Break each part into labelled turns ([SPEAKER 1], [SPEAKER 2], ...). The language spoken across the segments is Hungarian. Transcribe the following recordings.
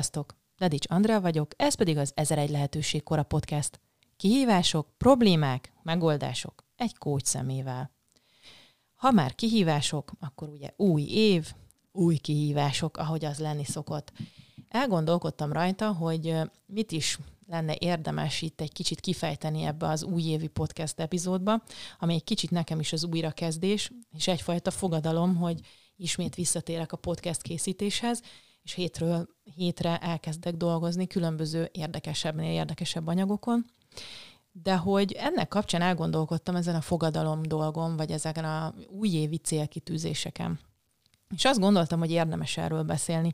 [SPEAKER 1] Sziasztok! Ledics Andrea vagyok, ez pedig az 1001 lehetőség kora podcast. Kihívások, problémák, megoldások egy kócs szemével. Ha már kihívások, akkor ugye új év, új kihívások, ahogy az lenni szokott. Elgondolkodtam rajta, hogy mit is lenne érdemes itt egy kicsit kifejteni ebbe az újévi podcast epizódba, ami egy kicsit nekem is az újrakezdés, és egyfajta fogadalom, hogy ismét visszatérek a podcast készítéshez, és hétről hétre elkezdek dolgozni különböző érdekesebbnél érdekesebb anyagokon. De hogy ennek kapcsán elgondolkodtam ezen a fogadalom dolgon, vagy ezeken a újévi célkitűzéseken. És azt gondoltam, hogy érdemes erről beszélni,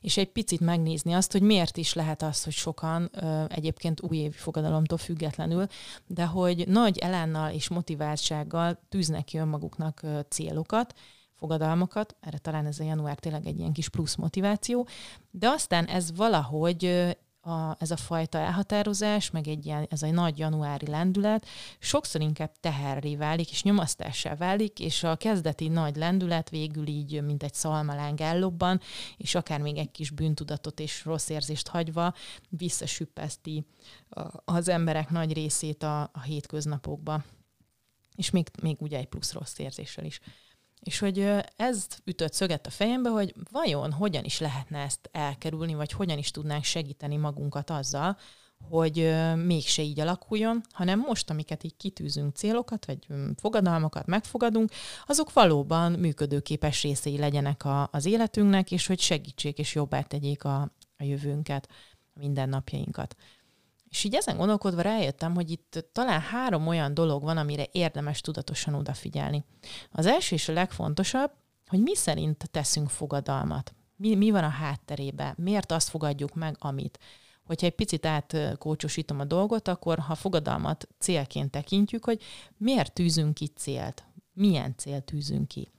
[SPEAKER 1] és egy picit megnézni azt, hogy miért is lehet az, hogy sokan egyébként újévi fogadalomtól függetlenül, de hogy nagy elánnal és motiváltsággal tűznek ki önmaguknak célokat, fogadalmakat, erre talán ez a január tényleg egy ilyen kis plusz motiváció, de aztán ez valahogy a, ez a fajta elhatározás, meg egy ilyen, ez a nagy januári lendület sokszor inkább teherré válik, és nyomasztássá válik, és a kezdeti nagy lendület végül így, mint egy szalmaláng ellobban, és akár még egy kis bűntudatot és rossz érzést hagyva visszasüppeszti az emberek nagy részét a, a hétköznapokba. És még, még ugye egy plusz rossz érzéssel is. És hogy ez ütött szöget a fejembe, hogy vajon hogyan is lehetne ezt elkerülni, vagy hogyan is tudnánk segíteni magunkat azzal, hogy mégse így alakuljon, hanem most, amiket így kitűzünk célokat, vagy fogadalmakat megfogadunk, azok valóban működőképes részei legyenek a, az életünknek, és hogy segítsék és jobbá tegyék a, a jövőnket, a mindennapjainkat. És így ezen gondolkodva rájöttem, hogy itt talán három olyan dolog van, amire érdemes tudatosan odafigyelni. Az első és a legfontosabb, hogy mi szerint teszünk fogadalmat. Mi, mi van a hátterébe? Miért azt fogadjuk meg, amit? Hogyha egy picit átkócsosítom a dolgot, akkor ha fogadalmat célként tekintjük, hogy miért tűzünk ki célt? Milyen célt tűzünk ki?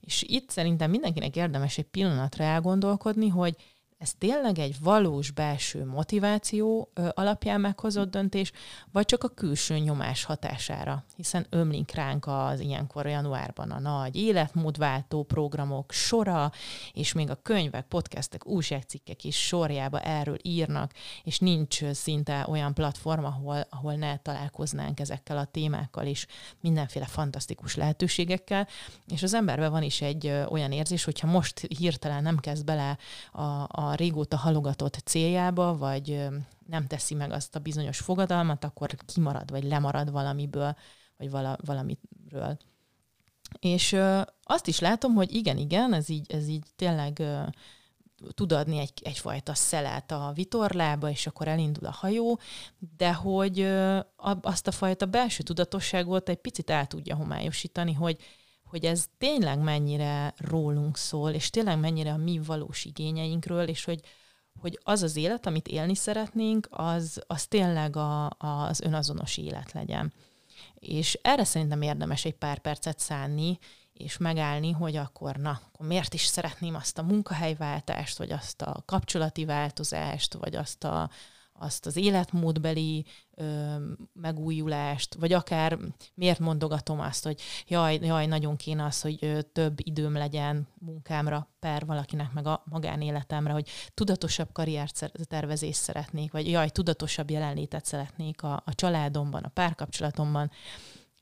[SPEAKER 1] És itt szerintem mindenkinek érdemes egy pillanatra elgondolkodni, hogy ez tényleg egy valós belső motiváció alapján meghozott döntés, vagy csak a külső nyomás hatására, hiszen ömlik ránk az ilyenkor januárban a nagy életmódváltó programok sora, és még a könyvek, podcastek, újságcikkek is sorjába erről írnak, és nincs szinte olyan platform, ahol, ahol ne találkoznánk ezekkel a témákkal is, mindenféle fantasztikus lehetőségekkel, és az emberben van is egy olyan érzés, hogyha most hirtelen nem kezd bele a, a régóta halogatott céljába, vagy nem teszi meg azt a bizonyos fogadalmat, akkor kimarad, vagy lemarad valamiből, vagy vala, valamiről. És ö, azt is látom, hogy igen, igen, ez így, ez így tényleg ö, tud adni egy, egyfajta szelet a vitorlába, és akkor elindul a hajó, de hogy ö, azt a fajta belső tudatosságot egy picit el tudja homályosítani, hogy hogy ez tényleg mennyire rólunk szól, és tényleg mennyire a mi valós igényeinkről, és hogy, hogy az az élet, amit élni szeretnénk, az, az tényleg a, az önazonos élet legyen. És erre szerintem érdemes egy pár percet szánni, és megállni, hogy akkor na, akkor miért is szeretném azt a munkahelyváltást, vagy azt a kapcsolati változást, vagy azt a, azt az életmódbeli ö, megújulást, vagy akár miért mondogatom azt, hogy jaj, jaj, nagyon kéne az, hogy több időm legyen munkámra per valakinek, meg a magánéletemre, hogy tudatosabb karriertervezést szeretnék, vagy jaj, tudatosabb jelenlétet szeretnék a, a családomban, a párkapcsolatomban.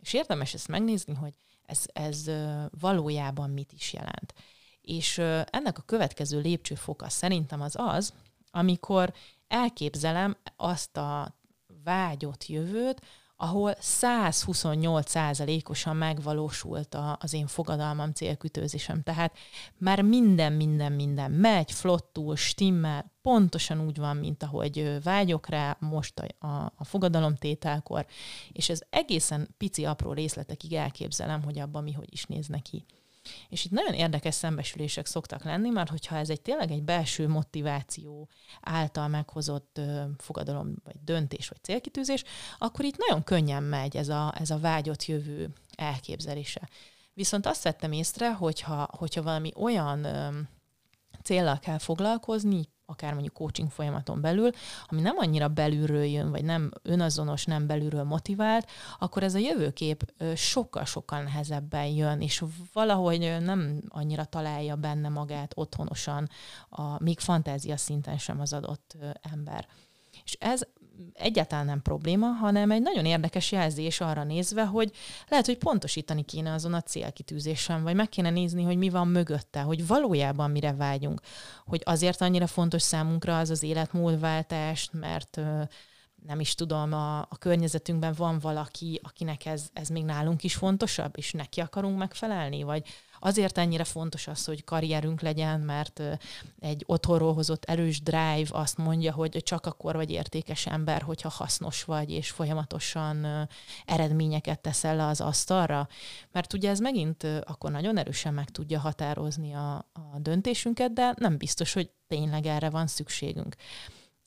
[SPEAKER 1] És érdemes ezt megnézni, hogy ez, ez valójában mit is jelent. És ennek a következő lépcsőfoka szerintem az az, amikor elképzelem azt a vágyott jövőt, ahol 128%-osan megvalósult a, az én fogadalmam, célkütőzésem. Tehát már minden, minden, minden megy, flottul, stimmel, pontosan úgy van, mint ahogy vágyok rá most a, a, a fogadalomtételkor, és ez egészen pici, apró részletekig elképzelem, hogy abban mi hogy is néz neki. És itt nagyon érdekes szembesülések szoktak lenni, mert hogyha ez egy tényleg egy belső motiváció által meghozott ö, fogadalom, vagy döntés, vagy célkitűzés, akkor itt nagyon könnyen megy ez a, ez a vágyott jövő elképzelése. Viszont azt vettem észre, hogyha, hogyha valami olyan ö, céllal kell foglalkozni, akár mondjuk coaching folyamaton belül, ami nem annyira belülről jön, vagy nem önazonos, nem belülről motivált, akkor ez a jövőkép sokkal-sokkal nehezebben jön, és valahogy nem annyira találja benne magát otthonosan, a, még fantázia szinten sem az adott ember. És ez egyáltalán nem probléma, hanem egy nagyon érdekes jelzés arra nézve, hogy lehet, hogy pontosítani kéne azon a célkitűzésen, vagy meg kéne nézni, hogy mi van mögötte, hogy valójában mire vágyunk. Hogy azért annyira fontos számunkra az az életmódváltás, mert nem is tudom, a, a környezetünkben van valaki, akinek ez, ez még nálunk is fontosabb, és neki akarunk megfelelni, vagy Azért ennyire fontos az, hogy karrierünk legyen, mert egy otthonról hozott erős drive azt mondja, hogy csak akkor vagy értékes ember, hogyha hasznos vagy, és folyamatosan eredményeket teszel le az asztalra. Mert ugye ez megint akkor nagyon erősen meg tudja határozni a, a döntésünket, de nem biztos, hogy tényleg erre van szükségünk.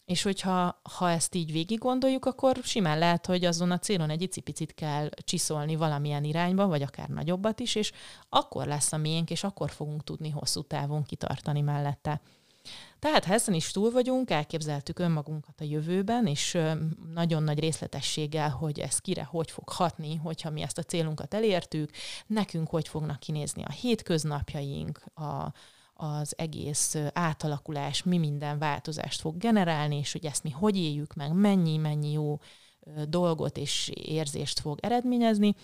[SPEAKER 1] És hogyha ha ezt így végig gondoljuk, akkor simán lehet, hogy azon a célon egy icipicit kell csiszolni valamilyen irányba, vagy akár nagyobbat is, és akkor lesz a miénk, és akkor fogunk tudni hosszú távon kitartani mellette. Tehát ha ezen is túl vagyunk, elképzeltük önmagunkat a jövőben, és nagyon nagy részletességgel, hogy ez kire hogy fog hatni, hogyha mi ezt a célunkat elértük, nekünk hogy fognak kinézni a hétköznapjaink, a, az egész átalakulás mi minden változást fog generálni, és hogy ezt mi hogy éljük meg, mennyi-mennyi jó dolgot és érzést fog eredményezni,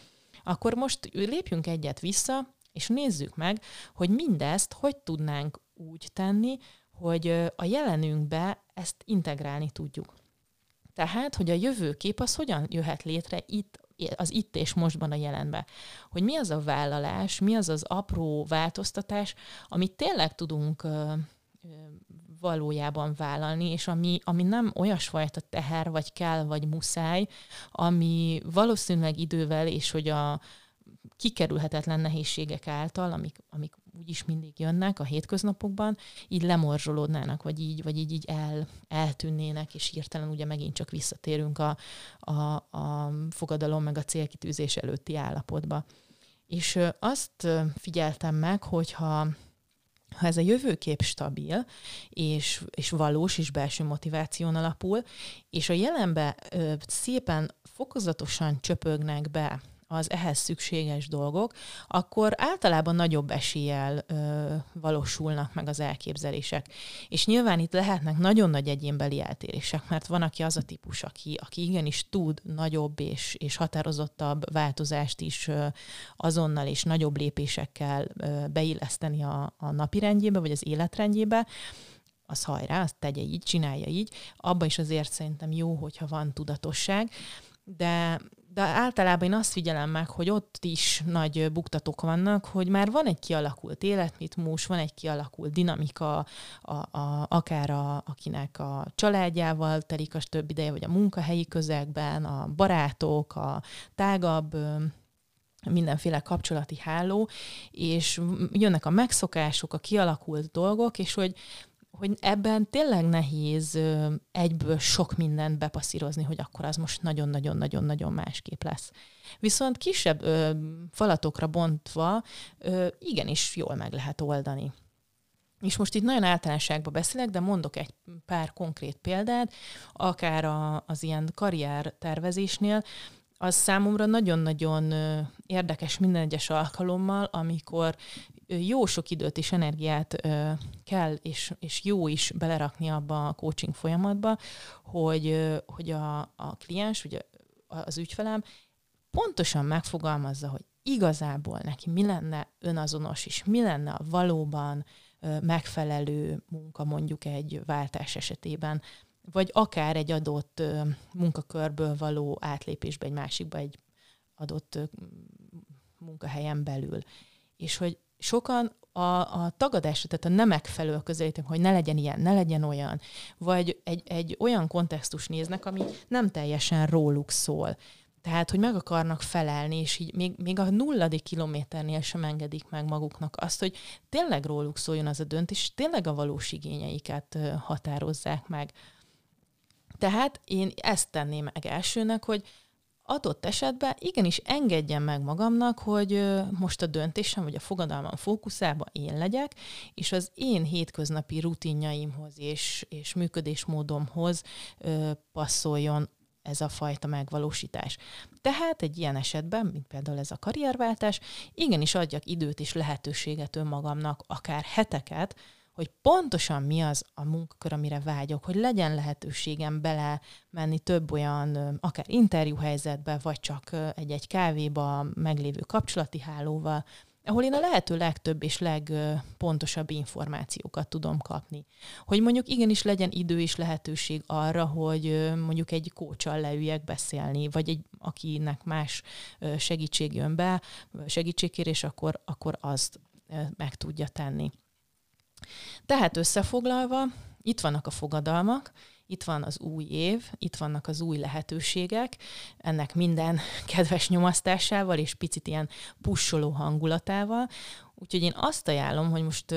[SPEAKER 1] akkor most lépjünk egyet vissza, és nézzük meg, hogy mindezt hogy tudnánk úgy tenni, hogy a jelenünkbe ezt integrálni tudjuk. Tehát, hogy a jövőkép az hogyan jöhet létre itt az itt és mostban a jelenben. Hogy mi az a vállalás, mi az az apró változtatás, amit tényleg tudunk valójában vállalni, és ami, ami nem olyasfajta teher, vagy kell, vagy muszáj, ami valószínűleg idővel, és hogy a kikerülhetetlen nehézségek által, amik, amik úgyis mindig jönnek a hétköznapokban, így lemorzsolódnának, vagy így, vagy így, így el, eltűnnének, és hirtelen ugye megint csak visszatérünk a, a, a fogadalom meg a célkitűzés előtti állapotba. És azt figyeltem meg, hogyha ha ez a jövőkép stabil, és, és valós, és belső motiváción alapul, és a jelenbe ö, szépen fokozatosan csöpögnek be az ehhez szükséges dolgok, akkor általában nagyobb eséllyel ö, valósulnak meg az elképzelések. És nyilván itt lehetnek nagyon nagy egyénbeli eltérések, mert van, aki az a típus, aki, aki igenis tud nagyobb és, és határozottabb változást is ö, azonnal és nagyobb lépésekkel ö, beilleszteni a, a napirendjébe, vagy az életrendjébe, az hajrá, azt tegye így, csinálja így. Abba is azért szerintem jó, hogyha van tudatosság, de, de általában én azt figyelem meg, hogy ott is nagy buktatók vannak, hogy már van egy kialakult életritmus, van egy kialakult dinamika, a, a, akár a, akinek a családjával telik a több ideje, vagy a munkahelyi közegben, a barátok, a tágabb mindenféle kapcsolati háló, és jönnek a megszokások, a kialakult dolgok, és hogy hogy ebben tényleg nehéz egyből sok mindent bepasszírozni, hogy akkor az most nagyon-nagyon-nagyon-nagyon másképp lesz. Viszont kisebb ö, falatokra bontva ö, igenis jól meg lehet oldani. És most itt nagyon általánosságban beszélek, de mondok egy pár konkrét példát, akár a, az ilyen karrier tervezésnél, az számomra nagyon-nagyon érdekes minden egyes alkalommal, amikor jó sok időt és energiát kell, és, és jó is belerakni abba a coaching folyamatba, hogy, hogy a, a kliens, ugye az ügyfelem pontosan megfogalmazza, hogy igazából neki mi lenne önazonos, és mi lenne a valóban megfelelő munka mondjuk egy váltás esetében, vagy akár egy adott munkakörből való átlépésbe egy másikba egy adott munkahelyen belül. És hogy sokan a, a tagadásra, tehát a nem megfelelő közelítünk, hogy ne legyen ilyen, ne legyen olyan, vagy egy, egy olyan kontextus néznek, ami nem teljesen róluk szól. Tehát, hogy meg akarnak felelni, és így még, még a nulladik kilométernél sem engedik meg maguknak azt, hogy tényleg róluk szóljon az a döntés, és tényleg a valós igényeiket határozzák meg. Tehát én ezt tenném meg elsőnek, hogy adott esetben igenis engedjem meg magamnak, hogy most a döntésem vagy a fogadalmam fókuszába én legyek, és az én hétköznapi rutinjaimhoz és, és működésmódomhoz ö, passzoljon ez a fajta megvalósítás. Tehát egy ilyen esetben, mint például ez a karrierváltás, igenis adjak időt és lehetőséget önmagamnak, akár heteket, hogy pontosan mi az a munkakör, amire vágyok, hogy legyen lehetőségem bele menni több olyan, akár interjúhelyzetbe, vagy csak egy-egy kávéba meglévő kapcsolati hálóval, ahol én a lehető legtöbb és legpontosabb információkat tudom kapni. Hogy mondjuk igenis legyen idő és lehetőség arra, hogy mondjuk egy kócsal leüljek beszélni, vagy egy, akinek más segítség jön be, segítségkérés, akkor, akkor azt meg tudja tenni. Tehát összefoglalva, itt vannak a fogadalmak, itt van az új év, itt vannak az új lehetőségek, ennek minden kedves nyomasztásával és picit ilyen pussoló hangulatával. Úgyhogy én azt ajánlom, hogy most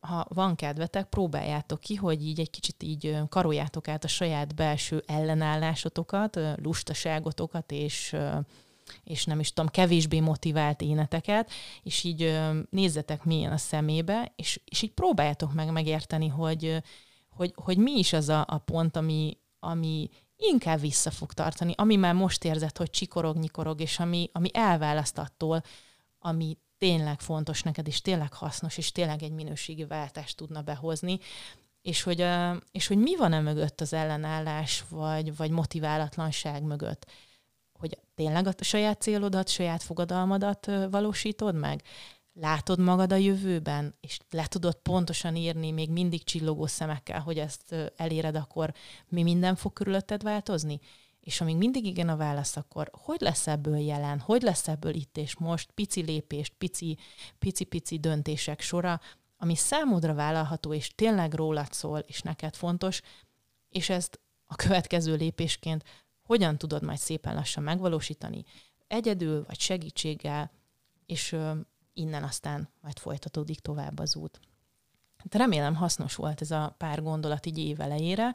[SPEAKER 1] ha van kedvetek, próbáljátok ki, hogy így egy kicsit így karoljátok át a saját belső ellenállásotokat, lustaságotokat és és nem is tudom, kevésbé motivált éneteket, és így nézzetek milyen a szemébe, és, és így próbáljátok meg megérteni, hogy, hogy, hogy mi is az a, a pont, ami, ami inkább vissza fog tartani, ami már most érzed, hogy csikorog, nyikorog, és ami, ami elválaszt attól, ami tényleg fontos neked, és tényleg hasznos, és tényleg egy minőségi váltást tudna behozni, és hogy, és hogy mi van e mögött az ellenállás, vagy, vagy motiválatlanság mögött hogy tényleg a saját célodat, saját fogadalmadat valósítod meg? Látod magad a jövőben, és le tudod pontosan írni még mindig csillogó szemekkel, hogy ezt eléred, akkor mi minden fog körülötted változni? És amíg mindig igen a válasz, akkor hogy lesz ebből jelen, hogy lesz ebből itt és most, pici lépést, pici, pici-pici döntések sora, ami számodra vállalható, és tényleg rólad szól, és neked fontos, és ezt a következő lépésként hogyan tudod majd szépen lassan megvalósítani, egyedül vagy segítséggel, és innen aztán majd folytatódik tovább az út. Hát remélem hasznos volt ez a pár gondolat így év elejére.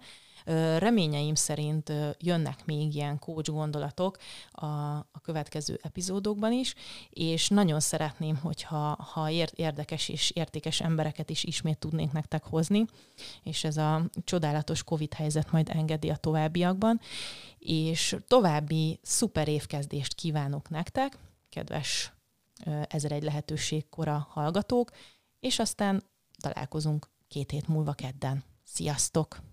[SPEAKER 1] Reményeim szerint jönnek még ilyen coach gondolatok a, a következő epizódokban is, és nagyon szeretném, hogyha ha érdekes és értékes embereket is ismét tudnénk nektek hozni, és ez a csodálatos Covid helyzet majd engedi a továbbiakban, és további szuper évkezdést kívánok nektek, kedves ezer egy lehetőség kora hallgatók, és aztán találkozunk két hét múlva kedden. Sziasztok!